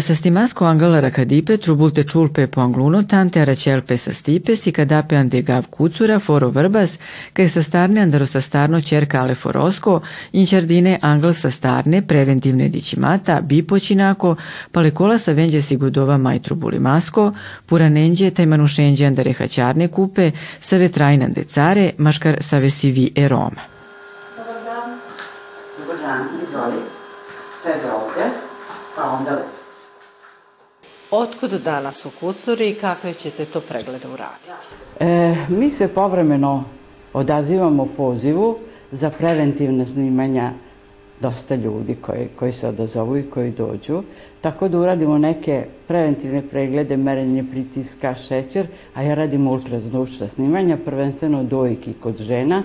sa stimasco angala racadipe trubulte ciulpe po angluno tante aracelpe sa stipes i cadape ande gav cucura foro verbas che sa starne andaro sa starno cerca ale forosco in ciardine angl sa starne preventivne dicimata bipocinaco palecola sa venđe sigudova mai trubuli masko pura nenđe taj manušenđe andare haćarne kupe sa vetrajne ande care maškar sa vesivi e Roma. Dobar dan. Dobar dan, izvoli. Sve ovde, pa onda les. Otkud danas u Kucuri i kakve ćete to preglede uraditi? E, mi se povremeno odazivamo pozivu za preventivne snimanja dosta ljudi koji, koji se odazovu i koji dođu, tako da uradimo neke preventivne preglede, merenje pritiska, šećer, a ja radim ultrazvučna snimanja, prvenstveno dojki kod žena,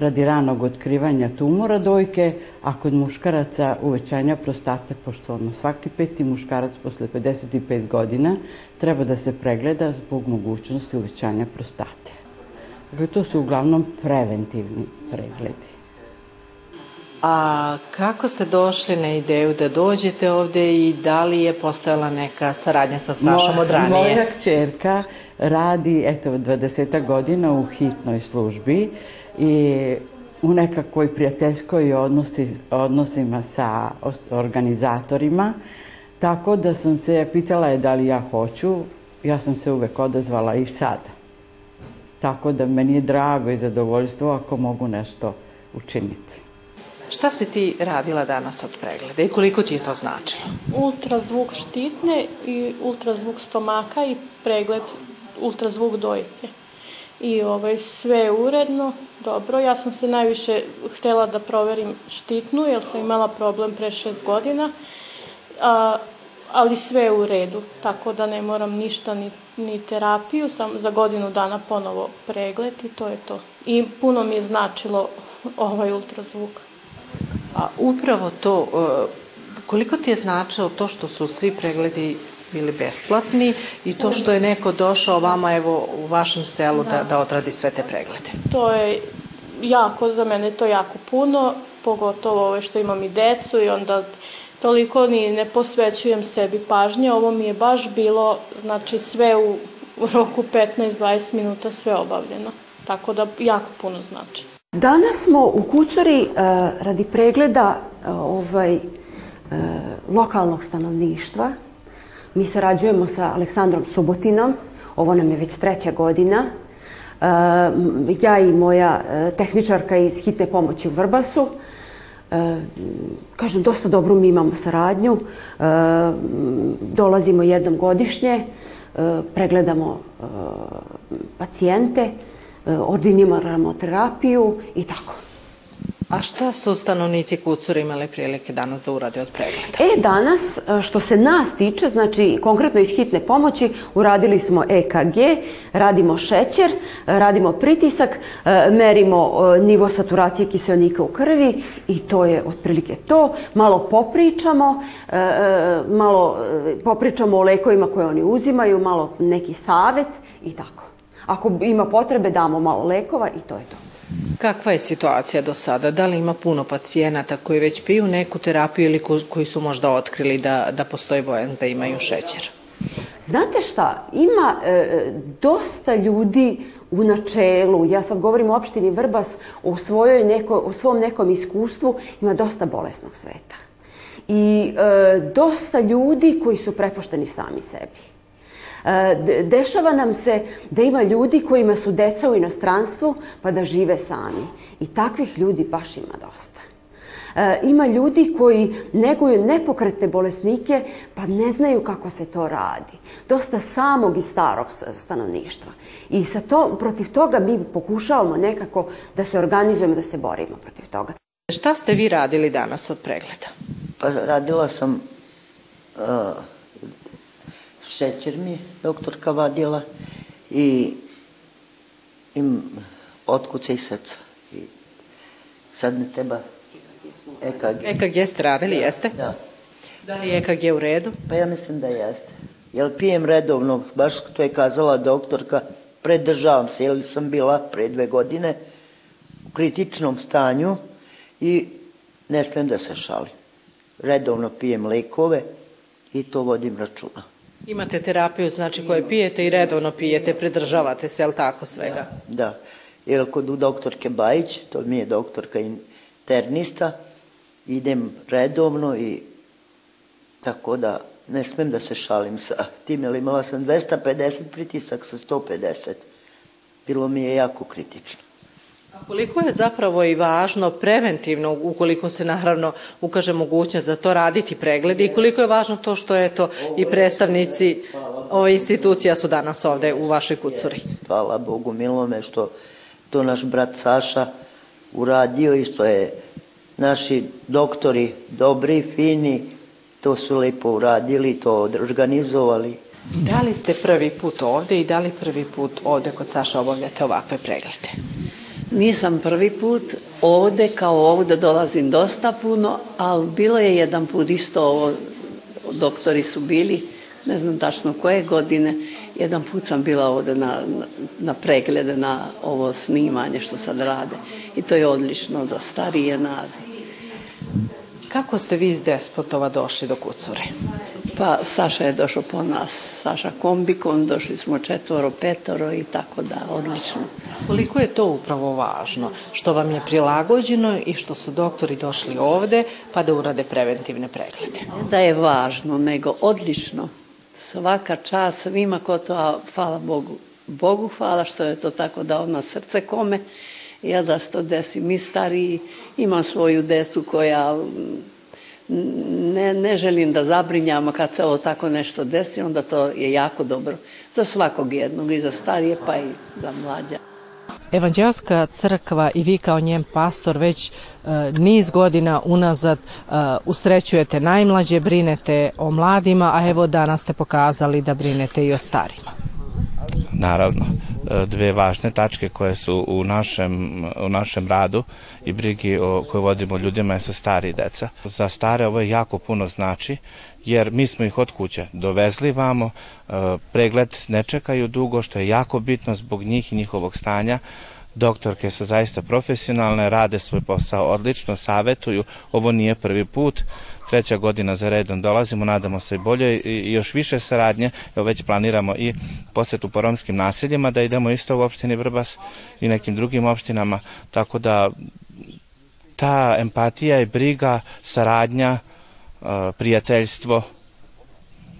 radi ranog otkrivanja tumora dojke, a kod muškaraca uvećanja prostate, pošto ono svaki peti muškarac posle 55 godina treba da se pregleda zbog mogućnosti uvećanja prostate. Dakle, to su uglavnom preventivni pregledi. A kako ste došli na ideju da dođete ovde i da li je postojala neka saradnja sa Sašom od ranije? Moja kćerka radi, eto, 20 godina u hitnoj službi i u nekakvoj prijateljskoj odnosi, odnosima sa organizatorima, tako da sam se pitala je da li ja hoću, ja sam se uvek odazvala i sada. Tako da meni je drago i zadovoljstvo ako mogu nešto učiniti. Šta si ti radila danas od pregleda i koliko ti je to značilo? Ultrazvuk štitne i ultrazvuk stomaka i pregled ultrazvuk dojke. I ovaj, sve uredno, dobro. Ja sam se najviše htela da proverim štitnu, jer sam imala problem pre šest godina, a, ali sve je u redu, tako da ne moram ništa, ni, ni terapiju, sam za godinu dana ponovo pregled i to je to. I puno mi je značilo ovaj ultrazvuk. A upravo to, e, koliko ti je značilo to što su svi pregledi bili besplatni i to što je neko došao vama evo u vašem selu da, da odradi sve te preglede? To je jako, za mene to jako puno, pogotovo ove što imam i decu i onda toliko ni ne posvećujem sebi pažnje. Ovo mi je baš bilo, znači sve u, u roku 15-20 minuta sve obavljeno. Tako da jako puno znači. Danas smo u Kucuri uh, radi pregleda uh, ovaj, uh, lokalnog stanovništva. Mi sarađujemo sa Aleksandrom Subotinom, ovo nam je već treća godina. Ja i moja tehničarka iz hitne pomoći u Vrbasu. Kažem, dosta dobru mi imamo saradnju. Dolazimo jednom godišnje, pregledamo pacijente, E, ordiniramo terapiju i tako. A šta su stanovnici Kucura imali prilike danas da urade od pregleda? E, danas, e, što se nas tiče, znači konkretno iz hitne pomoći, uradili smo EKG, radimo šećer, radimo pritisak, e, merimo nivo saturacije kiselnika u krvi i to je otprilike to. Malo popričamo, malo popričamo o lekovima koje oni uzimaju, malo neki savet i tako. Ako ima potrebe, damo malo lekova i to je to. Kakva je situacija do sada? Da li ima puno pacijenata koji već piju neku terapiju ili koji su možda otkrili da, da postoji bojan da imaju šećer? Znate šta, ima e, dosta ljudi u načelu, ja sad govorim o opštini Vrbas, o, svojoj neko, o svom nekom iskustvu, ima dosta bolesnog sveta. I e, dosta ljudi koji su prepušteni sami sebi. E, dešava nam se da ima ljudi kojima su deca u inostranstvu pa da žive sami. I takvih ljudi baš ima dosta. E, ima ljudi koji neguju nepokretne bolesnike pa ne znaju kako se to radi. Dosta samog i starog stanovništva. I sa to, protiv toga mi pokušavamo nekako da se organizujemo, da se borimo protiv toga. Šta ste vi radili danas od pregleda? Pa radila sam uh, šećer mi doktorka vadila i im otkuca i srca. I sad ne treba EKG. EKG ste radili, da, jeste? Da. Da li je EKG u redu? Pa ja mislim da jeste. Jel pijem redovno, baš to je kazala doktorka, predržavam se, jer sam bila pre dve godine u kritičnom stanju i ne smijem da se šalim. Redovno pijem lekove i to vodim računa. Imate terapiju, znači koje pijete i redovno pijete, pridržavate se, jel tako svega? Da, da. jer kod doktorke Bajić, to mi je doktorka internista, idem redovno i tako da ne smem da se šalim sa tim, jer imala sam 250 pritisak sa 150. Bilo mi je jako kritično. Koliko je zapravo i važno preventivno, ukoliko se naravno ukaže mogućnost za to raditi pregledi i koliko je važno to što je to i predstavnici ove institucija su danas ovde u vašoj kucuri? Hvala Bogu milome što to naš brat Saša uradio i što je naši doktori dobri, fini, to su lepo uradili, to organizovali. Da li ste prvi put ovde i da li prvi put ovde kod Saša obavljate ovakve preglede? Nisam prvi put ovde, kao ovde dolazim dosta puno, ali bilo je jedan put isto ovo, doktori su bili, ne znam tačno koje godine, jedan put sam bila ovde na, na preglede, na ovo snimanje što sad rade. I to je odlično za starije nazi. Kako ste vi iz Despotova došli do Kucure? Pa Saša je došao po nas, Saša kombikom, došli smo četvoro, petoro i tako da, odlično. Koliko je to upravo važno, što vam je prilagođeno i što su doktori došli ovde pa da urade preventivne preglede? Da je važno, nego odlično. Svaka čast svima ko to, a hvala Bogu. Bogu hvala što je to tako dao na srce kome. Ja da se to desi. Mi stariji imam svoju decu koja ne, ne želim da zabrinjamo kad se ovo tako nešto desi, onda to je jako dobro za svakog jednog i za starije pa i za mlađa. Evanđelska crkva i vi kao njen pastor već e, niz godina unazad e, usrećujete najmlađe, brinete o mladima, a evo danas ste pokazali da brinete i o starima. Naravno, dve važne tačke koje su u našem, u našem radu i brigi o, koju vodimo ljudima sa stari deca. Za stare ovo je jako puno znači, jer mi smo ih od kuće dovezli vamo, e, pregled ne čekaju dugo, što je jako bitno zbog njih i njihovog stanja, doktorke su zaista profesionalne, rade svoj posao odlično, savetuju, ovo nije prvi put, treća godina za redom dolazimo, nadamo se bolje i još više saradnje, evo već planiramo i posetu po romskim naseljima, da idemo isto u opštini Vrbas i nekim drugim opštinama, tako da ta empatija i briga, saradnja, prijateljstvo,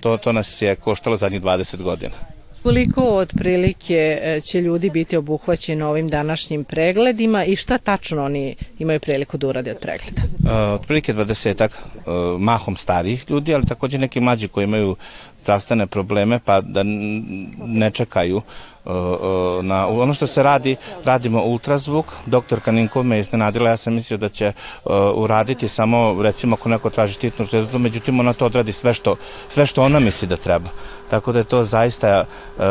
to, to nas je koštalo zadnjih 20 godina. Koliko otprilike e, će ljudi biti obuhvaćeni ovim današnjim pregledima i šta tačno oni imaju priliku da urade od pregleda? Uh, otprilike 20 uh, mahom starijih ljudi, ali takođe neki mlađi koji imaju zdravstvene probleme pa da ne čekaju na ono što se radi, radimo ultrazvuk, doktor Kaninkov me iznenadila, ja sam mislio da će uraditi samo, recimo ako neko traži štitnu žledu, međutim ona to odradi sve što, sve što ona misli da treba. Tako da je to zaista uh,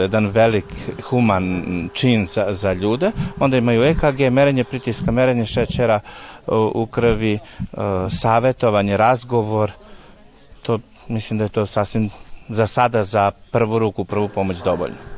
jedan velik human čin za, za ljude. Onda imaju EKG, merenje pritiska, merenje šećera uh, u krvi, uh, savetovanje, razgovor. To mislim da je to sasvim za sada za prvu ruku, prvu pomoć dovoljno.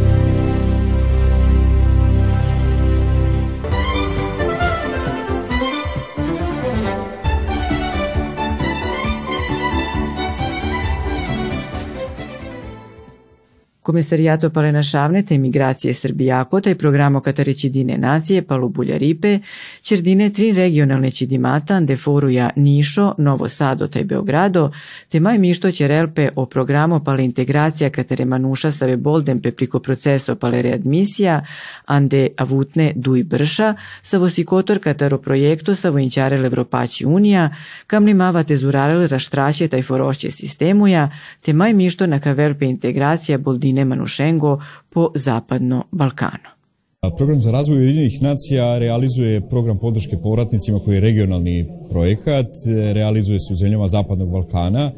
Komesarijato Palena Šavneta imigracije Srbijako, taj programo Katare Čidine nacije, Palubulja Ripe, Čerdine tri regionalne Čidimata, Deforuja Nišo, Novo Sado taj Beogrado, te maj mišto će relpe o programo pale integracija Katare Manuša save Boldempe priko proceso pale readmisija, ande avutne duj brša, savo sikotor Kataro projekto savo inčarele Evropaći Unija, kam mava tezurarele raštraće taj forošće sistemuja, te maj mišto na kavelpe integracija Boldine Nemanu Šengo po Zapadno Balkanu. Program za razvoj Ujedinjenih nacija realizuje program podrške povratnicima koji je regionalni projekat, realizuje se u zemljama Zapadnog Balkana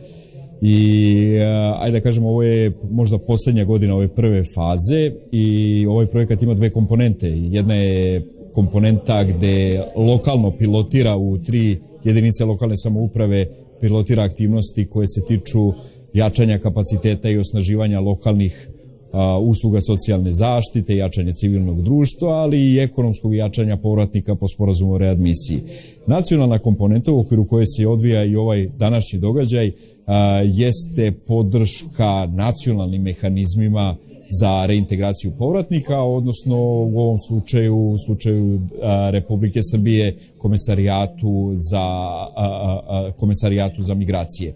i ajde da kažemo ovo je možda poslednja godina ove prve faze i ovaj projekat ima dve komponente. Jedna je komponenta gde lokalno pilotira u tri jedinice lokalne samouprave pilotira aktivnosti koje se tiču jačanja kapaciteta i osnaživanja lokalnih usluga socijalne zaštite, jačanje civilnog društva, ali i ekonomskog jačanja povratnika po sporazumu o readmisiji. Nacionalna komponenta u okviru koje se odvija i ovaj današnji događaj jeste podrška nacionalnim mehanizmima za reintegraciju povratnika, odnosno u ovom slučaju, u slučaju Republike Srbije, komesarijatu za, komesarijatu za migracije.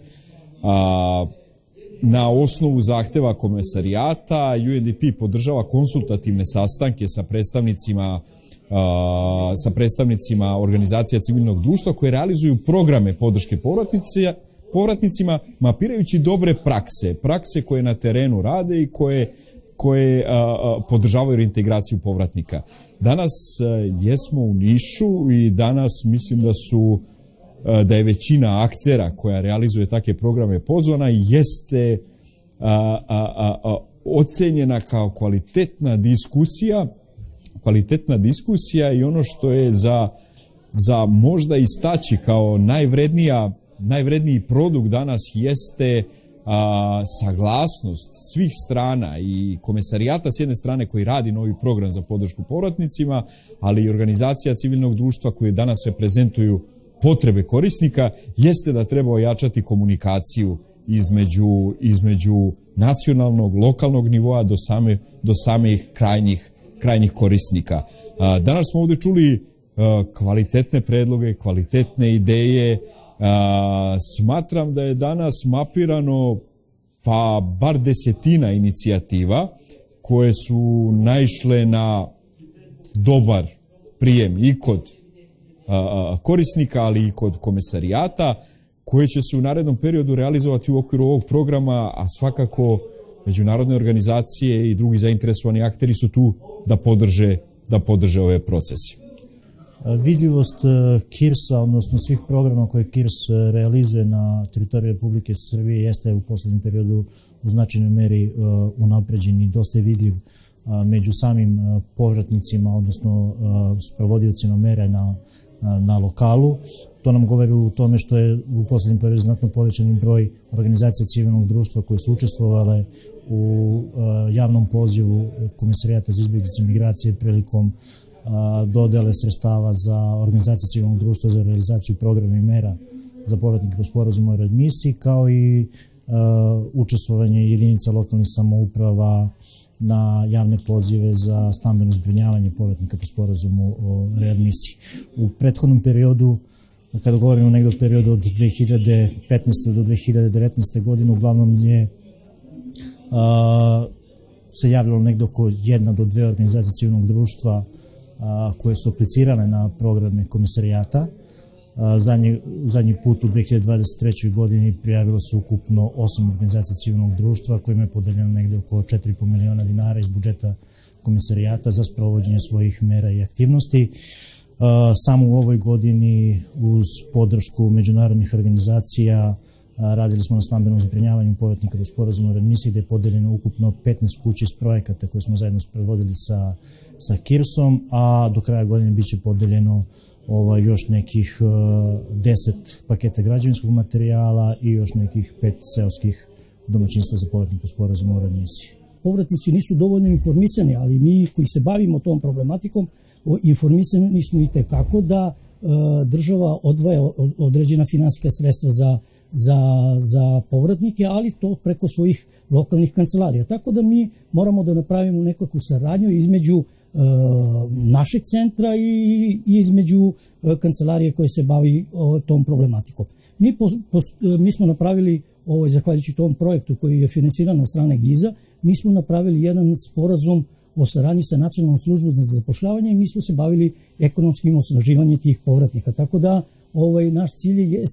Na osnovu zahteva komesarijata UNDP podržava konsultativne sastanke sa predstavnicima sa predstavnicima organizacija civilnog društva koje realizuju programe podrške povratnice, povratnicima mapirajući dobre prakse, prakse koje na terenu rade i koje koje a, a, podržavaju reintegraciju povratnika. Danas a, jesmo u Nišu i danas mislim da su da je većina aktera koja realizuje takve programe pozvana jeste a, a, a, a, ocenjena kao kvalitetna diskusija kvalitetna diskusija i ono što je za, za možda istaći kao najvrednija najvredniji produkt danas jeste a, saglasnost svih strana i komesarijata s jedne strane koji radi novi program za podršku povratnicima, ali i organizacija civilnog društva koje danas se prezentuju potrebe korisnika, jeste da treba ojačati komunikaciju između, između nacionalnog, lokalnog nivoa do, same, do samih krajnjih, krajnjih korisnika. Danas smo ovde čuli kvalitetne predloge, kvalitetne ideje, smatram da je danas mapirano pa bar desetina inicijativa koje su naišle na dobar prijem i kod korisnika, ali i kod komesarijata, koje će se u narednom periodu realizovati u okviru ovog programa, a svakako međunarodne organizacije i drugi zainteresovani akteri su tu da podrže, da podrže ove procese. Vidljivost KIRS-a, odnosno svih programa koje KIRS realizuje na teritoriji Republike Srbije jeste u poslednjem periodu u značajnoj meri unapređen i dosta je vidljiv među samim povratnicima, odnosno sprovodilcima mere na, na lokalu. To nam govori u tome što je u poslednjem periodu znatno povećan broj organizacija civilnog društva koje su učestvovale u javnom pozivu Komisarijata za izbjeglice migracije prilikom dodele sredstava za organizacije civilnog društva za realizaciju programa i mera za povratnike po sporazumu o readmisiji, kao i učestvovanje jedinica lokalnih samouprava na javne pozive za stambeno zbrinjavanje povratnika po sporazumu o readmisiji. U prethodnom periodu kada govorimo negde o periodu od 2015. do 2019. godine, uglavnom je a, se javljalo negde oko jedna do dve organizacije civilnog društva a, koje su aplicirane na programe komisarijata. Zadnji, zadnji put u 2023. godini prijavilo se ukupno osam organizacija civilnog društva kojima je podeljeno negde oko 4,5 miliona dinara iz budžeta komisarijata za sprovođenje svojih mera i aktivnosti. Samo u ovoj godini uz podršku međunarodnih organizacija radili smo na stambenom zbrinjavanju povjetnika do sporazuma readmisiji gde je podeljeno ukupno 15 kući iz projekata koje smo zajedno sprovodili sa sa Kirsom, a do kraja godine biće podeljeno ovaj, još nekih uh, 10 paketa građevinskog materijala i još nekih pet seoskih domaćinstva za povratnika sporazuma o readmisiji. Povratnici nisu dovoljno informisani, ali mi koji se bavimo tom problematikom, informisani smo i tekako da uh, država odvaja određena finansijska sredstva za za, za povratnike, ali to preko svojih lokalnih kancelarija. Tako da mi moramo da napravimo nekakvu saradnju između E, našeg centra i između e, kancelarije koje se bavi tom problematikom. Mi, po, po, e, mi smo napravili, ovaj, zahvaljujući tom projektu koji je finansiran od strane GIZA, mi smo napravili jedan sporazum o saradnji sa nacionalnom službom za zapošljavanje i mi smo se bavili ekonomskim osnaživanjem tih povratnika. Tako da ovaj naš cilj je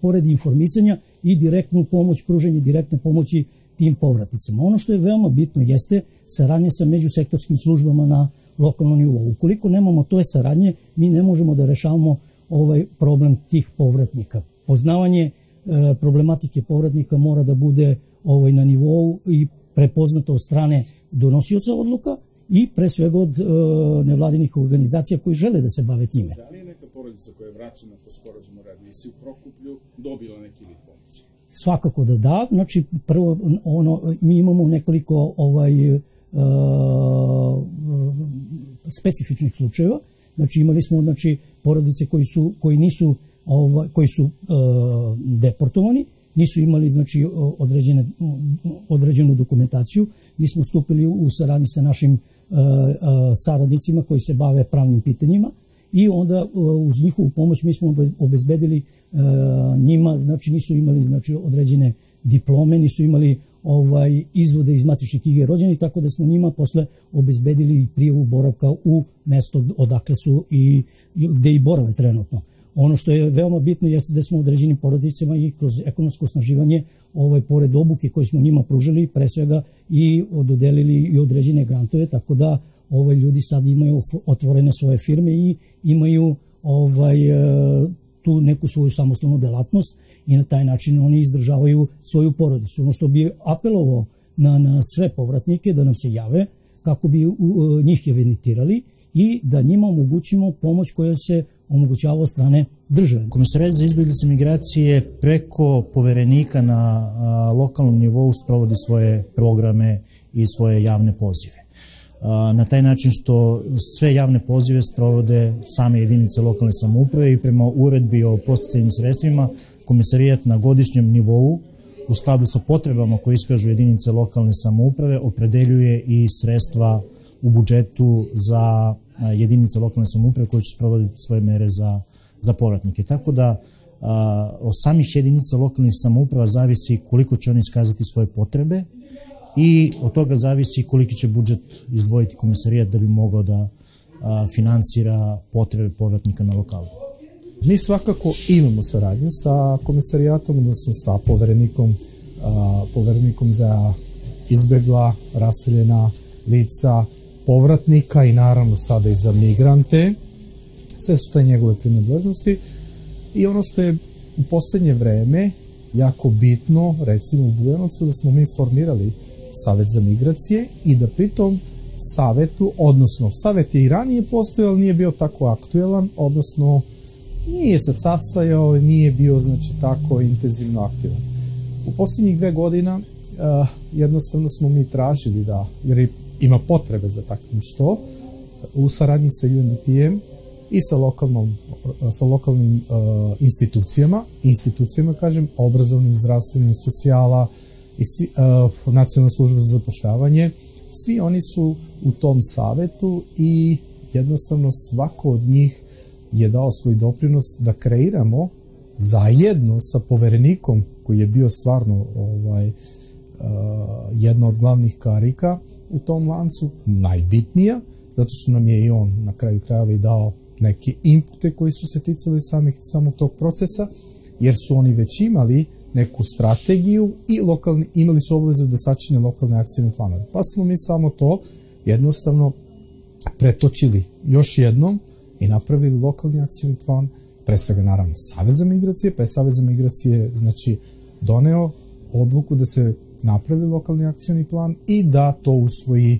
pored informisanja i direktnu pomoć, pruženje direktne pomoći tim povratnicama. Ono što je veoma bitno jeste saradnje sa međusektorskim službama na lokalnom nivou. Ukoliko nemamo to saradnje, mi ne možemo da rešavamo ovaj problem tih povratnika. Poznavanje e, problematike povratnika mora da bude ovaj na nivou i prepoznato od strane donosioca odluka i pre svega od e, nevladinih organizacija koji žele da se bave time. Da li je neka porodica koja je vraćena po sporazumu u Prokuplju dobila neki vid? Svakako da da. Znači, prvo, ono, mi imamo nekoliko ovaj, uh, specifičnih slučajeva. Znači, imali smo znači, porodice koji, su, koji nisu ovaj, koji su uh, deportovani, nisu imali znači određene, određenu dokumentaciju. Mi smo stupili u saradnji sa našim uh, uh, saradnicima koji se bave pravnim pitanjima i onda uh, uz njihovu pomoć mi smo obezbedili njima, znači nisu imali znači određene diplome, nisu imali ovaj izvode iz matične knjige rođenih, tako da smo njima posle obezbedili prijavu boravka u mesto odakle su i gde i borave trenutno. Ono što je veoma bitno jeste da smo određenim porodicama i kroz ekonomsko snaživanje ovaj, pored obuke koje smo njima pružili, pre svega i dodelili i određene grantove, tako da ovaj, ljudi sad imaju otvorene svoje firme i imaju ovaj, e, tu neku svoju samostalnu delatnost i na taj način oni izdržavaju svoju porodicu. Ono što bi apelovao na, na sve povratnike da nam se jave kako bi u, u, njih evenitirali i da njima omogućimo pomoć koja se omogućava od strane države. Komisarijat za izbjeglice migracije preko poverenika na a, lokalnom nivou sprovodi svoje programe i svoje javne pozive. Na taj način što sve javne pozive sprovode same jedinice lokalne samouprave i prema uredbi o posticajnim sredstvima komisarijat na godišnjem nivou u skladu sa potrebama koje iskažu jedinice lokalne samouprave opredeljuje i sredstva u budžetu za jedinice lokalne samouprave koje će sprovoditi svoje mere za, za povratnike. Tako da od samih jedinica lokalnih samouprava zavisi koliko će oni iskazati svoje potrebe i od toga zavisi koliki će budžet izdvojiti komisarijat da bi mogao da a, finansira potrebe povratnika na lokalu. Mi svakako imamo saradnju sa komisarijatom, odnosno sa poverenikom, a, poverenikom za izbegla, raseljena lica, povratnika i naravno sada i za migrante. Sve su to njegove prinadležnosti i ono što je u poslednje vreme jako bitno, recimo u Bujanovcu, da smo mi formirali Savet za migracije i da pritom savetu, odnosno savet je i ranije postojao, ali nije bio tako aktuelan, odnosno nije se sastajao i nije bio znači tako intenzivno aktivan. U poslednjih dve godina uh, jednostavno smo mi tražili da, jer je ima potrebe za takvim što u saradnji sa UNDP-em i sa lokalnom sa lokalnim uh, institucijama, institucijama kažem, obrazovnim, zdravstvenim, socijala i si, uh, nacionalna služba za zapošljavanje, svi oni su u tom savetu i jednostavno svako od njih je dao svoj doprinos da kreiramo zajedno sa poverenikom koji je bio stvarno ovaj uh, jedna od glavnih karika u tom lancu najbitnija, zato što nam je i on na kraju krajeva i dao neke inpute koji su se ticali samih, samog tog procesa, jer su oni već imali neku strategiju i lokalni, imali su obavezu da sačine lokalne akcijne planove. Pa smo mi samo to jednostavno pretočili još jednom i napravili lokalni akcijni plan, pre svega naravno Savez za migracije, pa je Savez za migracije znači doneo odluku da se napravi lokalni akcioni plan i da to usvoji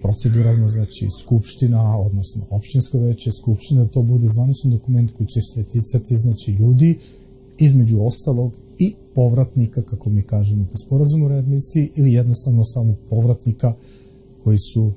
proceduralno, znači skupština, odnosno opštinsko veće, skupština, da to bude zvaničan dokument koji će se ticati, znači ljudi, između ostalog i povratnika, kako mi kažemo po sporazumu readmisiji, ili jednostavno samo povratnika koji su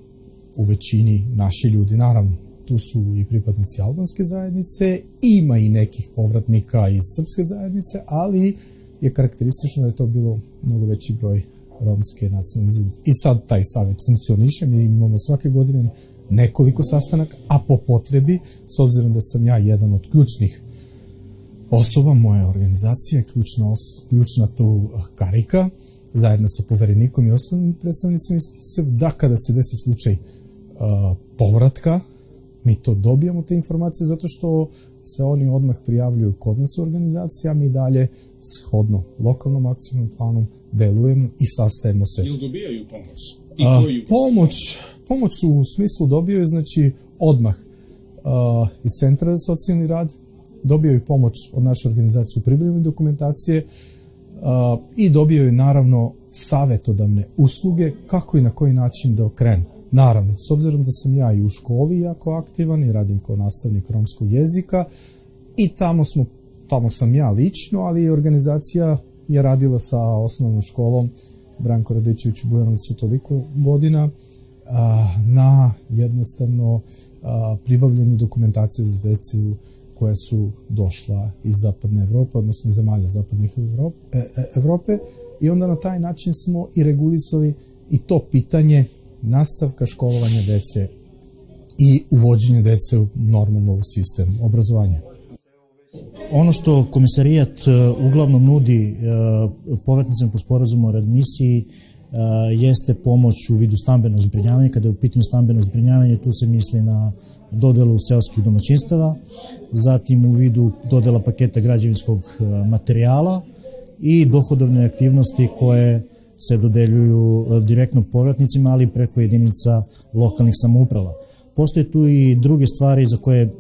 u većini naši ljudi. Naravno, tu su i pripadnici albanske zajednice, ima i nekih povratnika iz srpske zajednice, ali je karakteristično da je to bilo mnogo veći broj romske nacionalne zajednice. I sad taj savjet funkcioniše, mi imamo svake godine nekoliko sastanaka, a po potrebi, s obzirom da sam ja jedan od ključnih osoba moje organizacije, ključna, os, ključna tu karika, zajedno sa poverenikom i osnovnim predstavnicima institucije, da kada se desi slučaj uh, povratka, mi to dobijamo te informacije zato što se oni odmah prijavljuju kod nas u organizaciji, a mi dalje shodno lokalnom akcijnom planom delujemo i sastajemo se. Ili dobijaju pomoć? I a, pomoć, pomoć u smislu dobijaju, znači, odmah a, iz Centra za socijalni rad, dobijaju pomoć od naše organizacije u pripremi dokumentacije i dobijaju naravno savetodavne usluge kako i na koji način da okrenu. Naravno, s obzirom da sam ja i u školi jako aktivan i radim kao nastavnik romskog jezika i tamo smo tamo sam ja lično, ali i organizacija je radila sa osnovnom školom Branko Radićević u Bujanovcu toliko godina na jednostavno pribavljanju dokumentacije za decu koja su došla iz zapadne Evrope, odnosno iz zemalja zapadnih Evrope, e, Evrope i onda na taj način smo i regulisali i to pitanje nastavka školovanja dece i uvođenje dece u normalno u sistem obrazovanja. Ono što komisarijat e, uglavnom nudi e, povratnicama po sporazumu o radmisiji e, jeste pomoć u vidu stambenog zbrinjavanja. Kada je u pitanju stambeno zbrinjavanje, tu se misli na dodelu seoskih domaćinstava, zatim u vidu dodela paketa građevinskog materijala i dohodovne aktivnosti koje se dodeljuju direktno povratnicima, ali preko jedinica lokalnih samouprava. Postoje tu i druge stvari za koje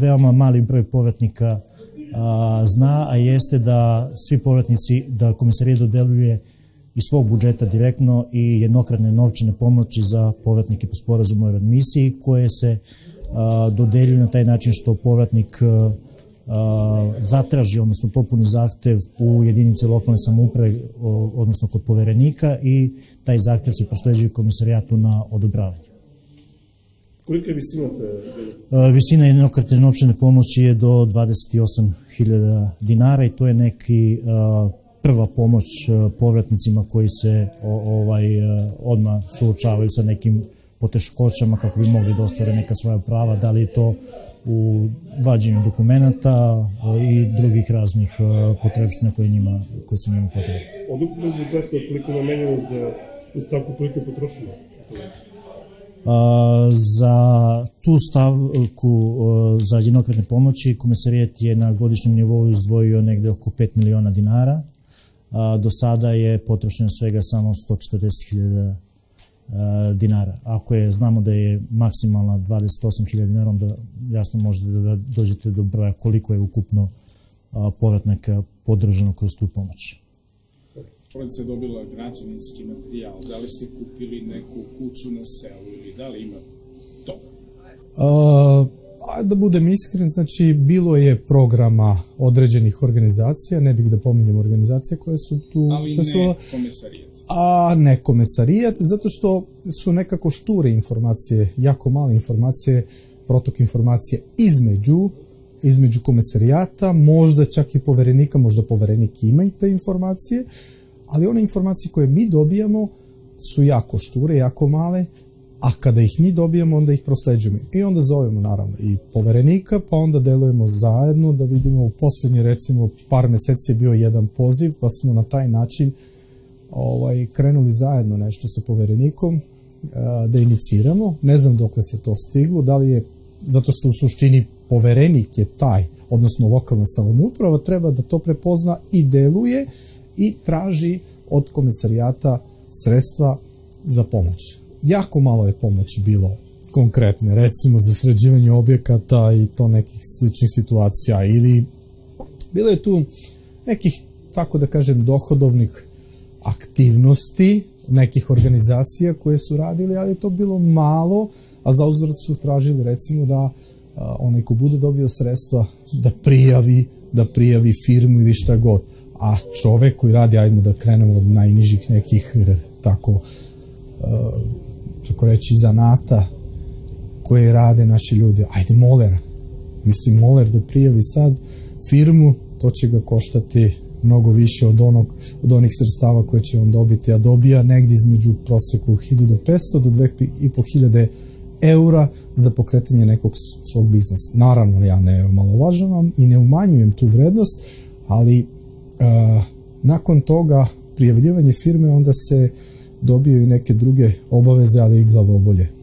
veoma mali broj povratnika a, zna, a jeste da svi povratnici, da komisarija dodeljuje iz svog budžeta direktno i jednokratne novčane pomoći za povratnike po sporazumu o admisiji koje se a, dodeljuju na taj način što povratnik a, a, zatraži, odnosno popuni zahtev u jedinici lokalne samouprave, odnosno kod poverenika i taj zahtev se prosleđuje komisarijatu na odobravanje. Kolika je visina te? Visina jednokratne novčane pomoći je do 28.000 dinara i to je neki prva pomoć povratnicima koji se ovaj odmah suočavaju sa nekim poteškoćama kako bi mogli da ostvare neka svoja prava, da li je to u vađenju dokumenta i drugih raznih potrebština koje, njima, koje su njima potrebne. Od ukupnog budžeta koliko namenjeno za ustavku, koliko je potrošeno? za tu stavku za jednokratne pomoći komisarijet je na godišnjem nivou izdvojio negde oko 5 miliona dinara. Do sada je potrošeno svega samo 140.000 dinara. Ako je, znamo da je maksimalna 28.000 dinara, onda jasno možete da dođete do broja koliko je ukupno povratnika podržano kroz tu pomoć. Porodica je dobila građevinski materijal, da li ste kupili neku kuću na selu ili da li ima to? Uh, da budem iskren, znači bilo je programa određenih organizacija, ne bih da pominjem organizacije koje su tu Ali ne komesarijat. A ne komesarijat, zato što su nekako šture informacije, jako male informacije, protok informacije između između komesarijata, možda čak i poverenika, možda poverenik ima i te informacije, ali one informacije koje mi dobijamo su jako šture, jako male, a kada ih mi dobijamo, onda ih prosleđujemo. I onda zovemo, naravno, i poverenika, pa onda delujemo zajedno da vidimo u poslednje, recimo, par meseci je bio jedan poziv, pa smo na taj način ovaj, krenuli zajedno nešto sa poverenikom, da iniciramo. Ne znam dokle se to stiglo, da li je, zato što u suštini poverenik je taj, odnosno lokalna samouprava, treba da to prepozna i deluje, i traži od komisarijata sredstva za pomoć. Jako malo je pomoći bilo konkretne, recimo za sređivanje objekata i to nekih sličnih situacija ili bilo je tu nekih, tako da kažem, dohodovnih aktivnosti nekih organizacija koje su radili, ali je to bilo malo, a za uzvrat su tražili recimo da a, onaj ko bude dobio sredstva da prijavi, da prijavi firmu ili šta god. A čovek koji radi, ajmo da krenemo od najnižih nekih e, tako uh, tako reći zanata koje rade naši ljudi, ajde molera mislim moler da prijavi sad firmu, to će ga koštati mnogo više od onog od onih sredstava koje će on dobiti, a dobija negdje između proseku 1500 do 2500 eura za pokretanje nekog svog biznesa. Naravno, ja ne omalovažavam i ne umanjujem tu vrednost, ali nakon toga prijavljivanje firme onda se dobiju i neke druge obaveze, ali i glavobolje.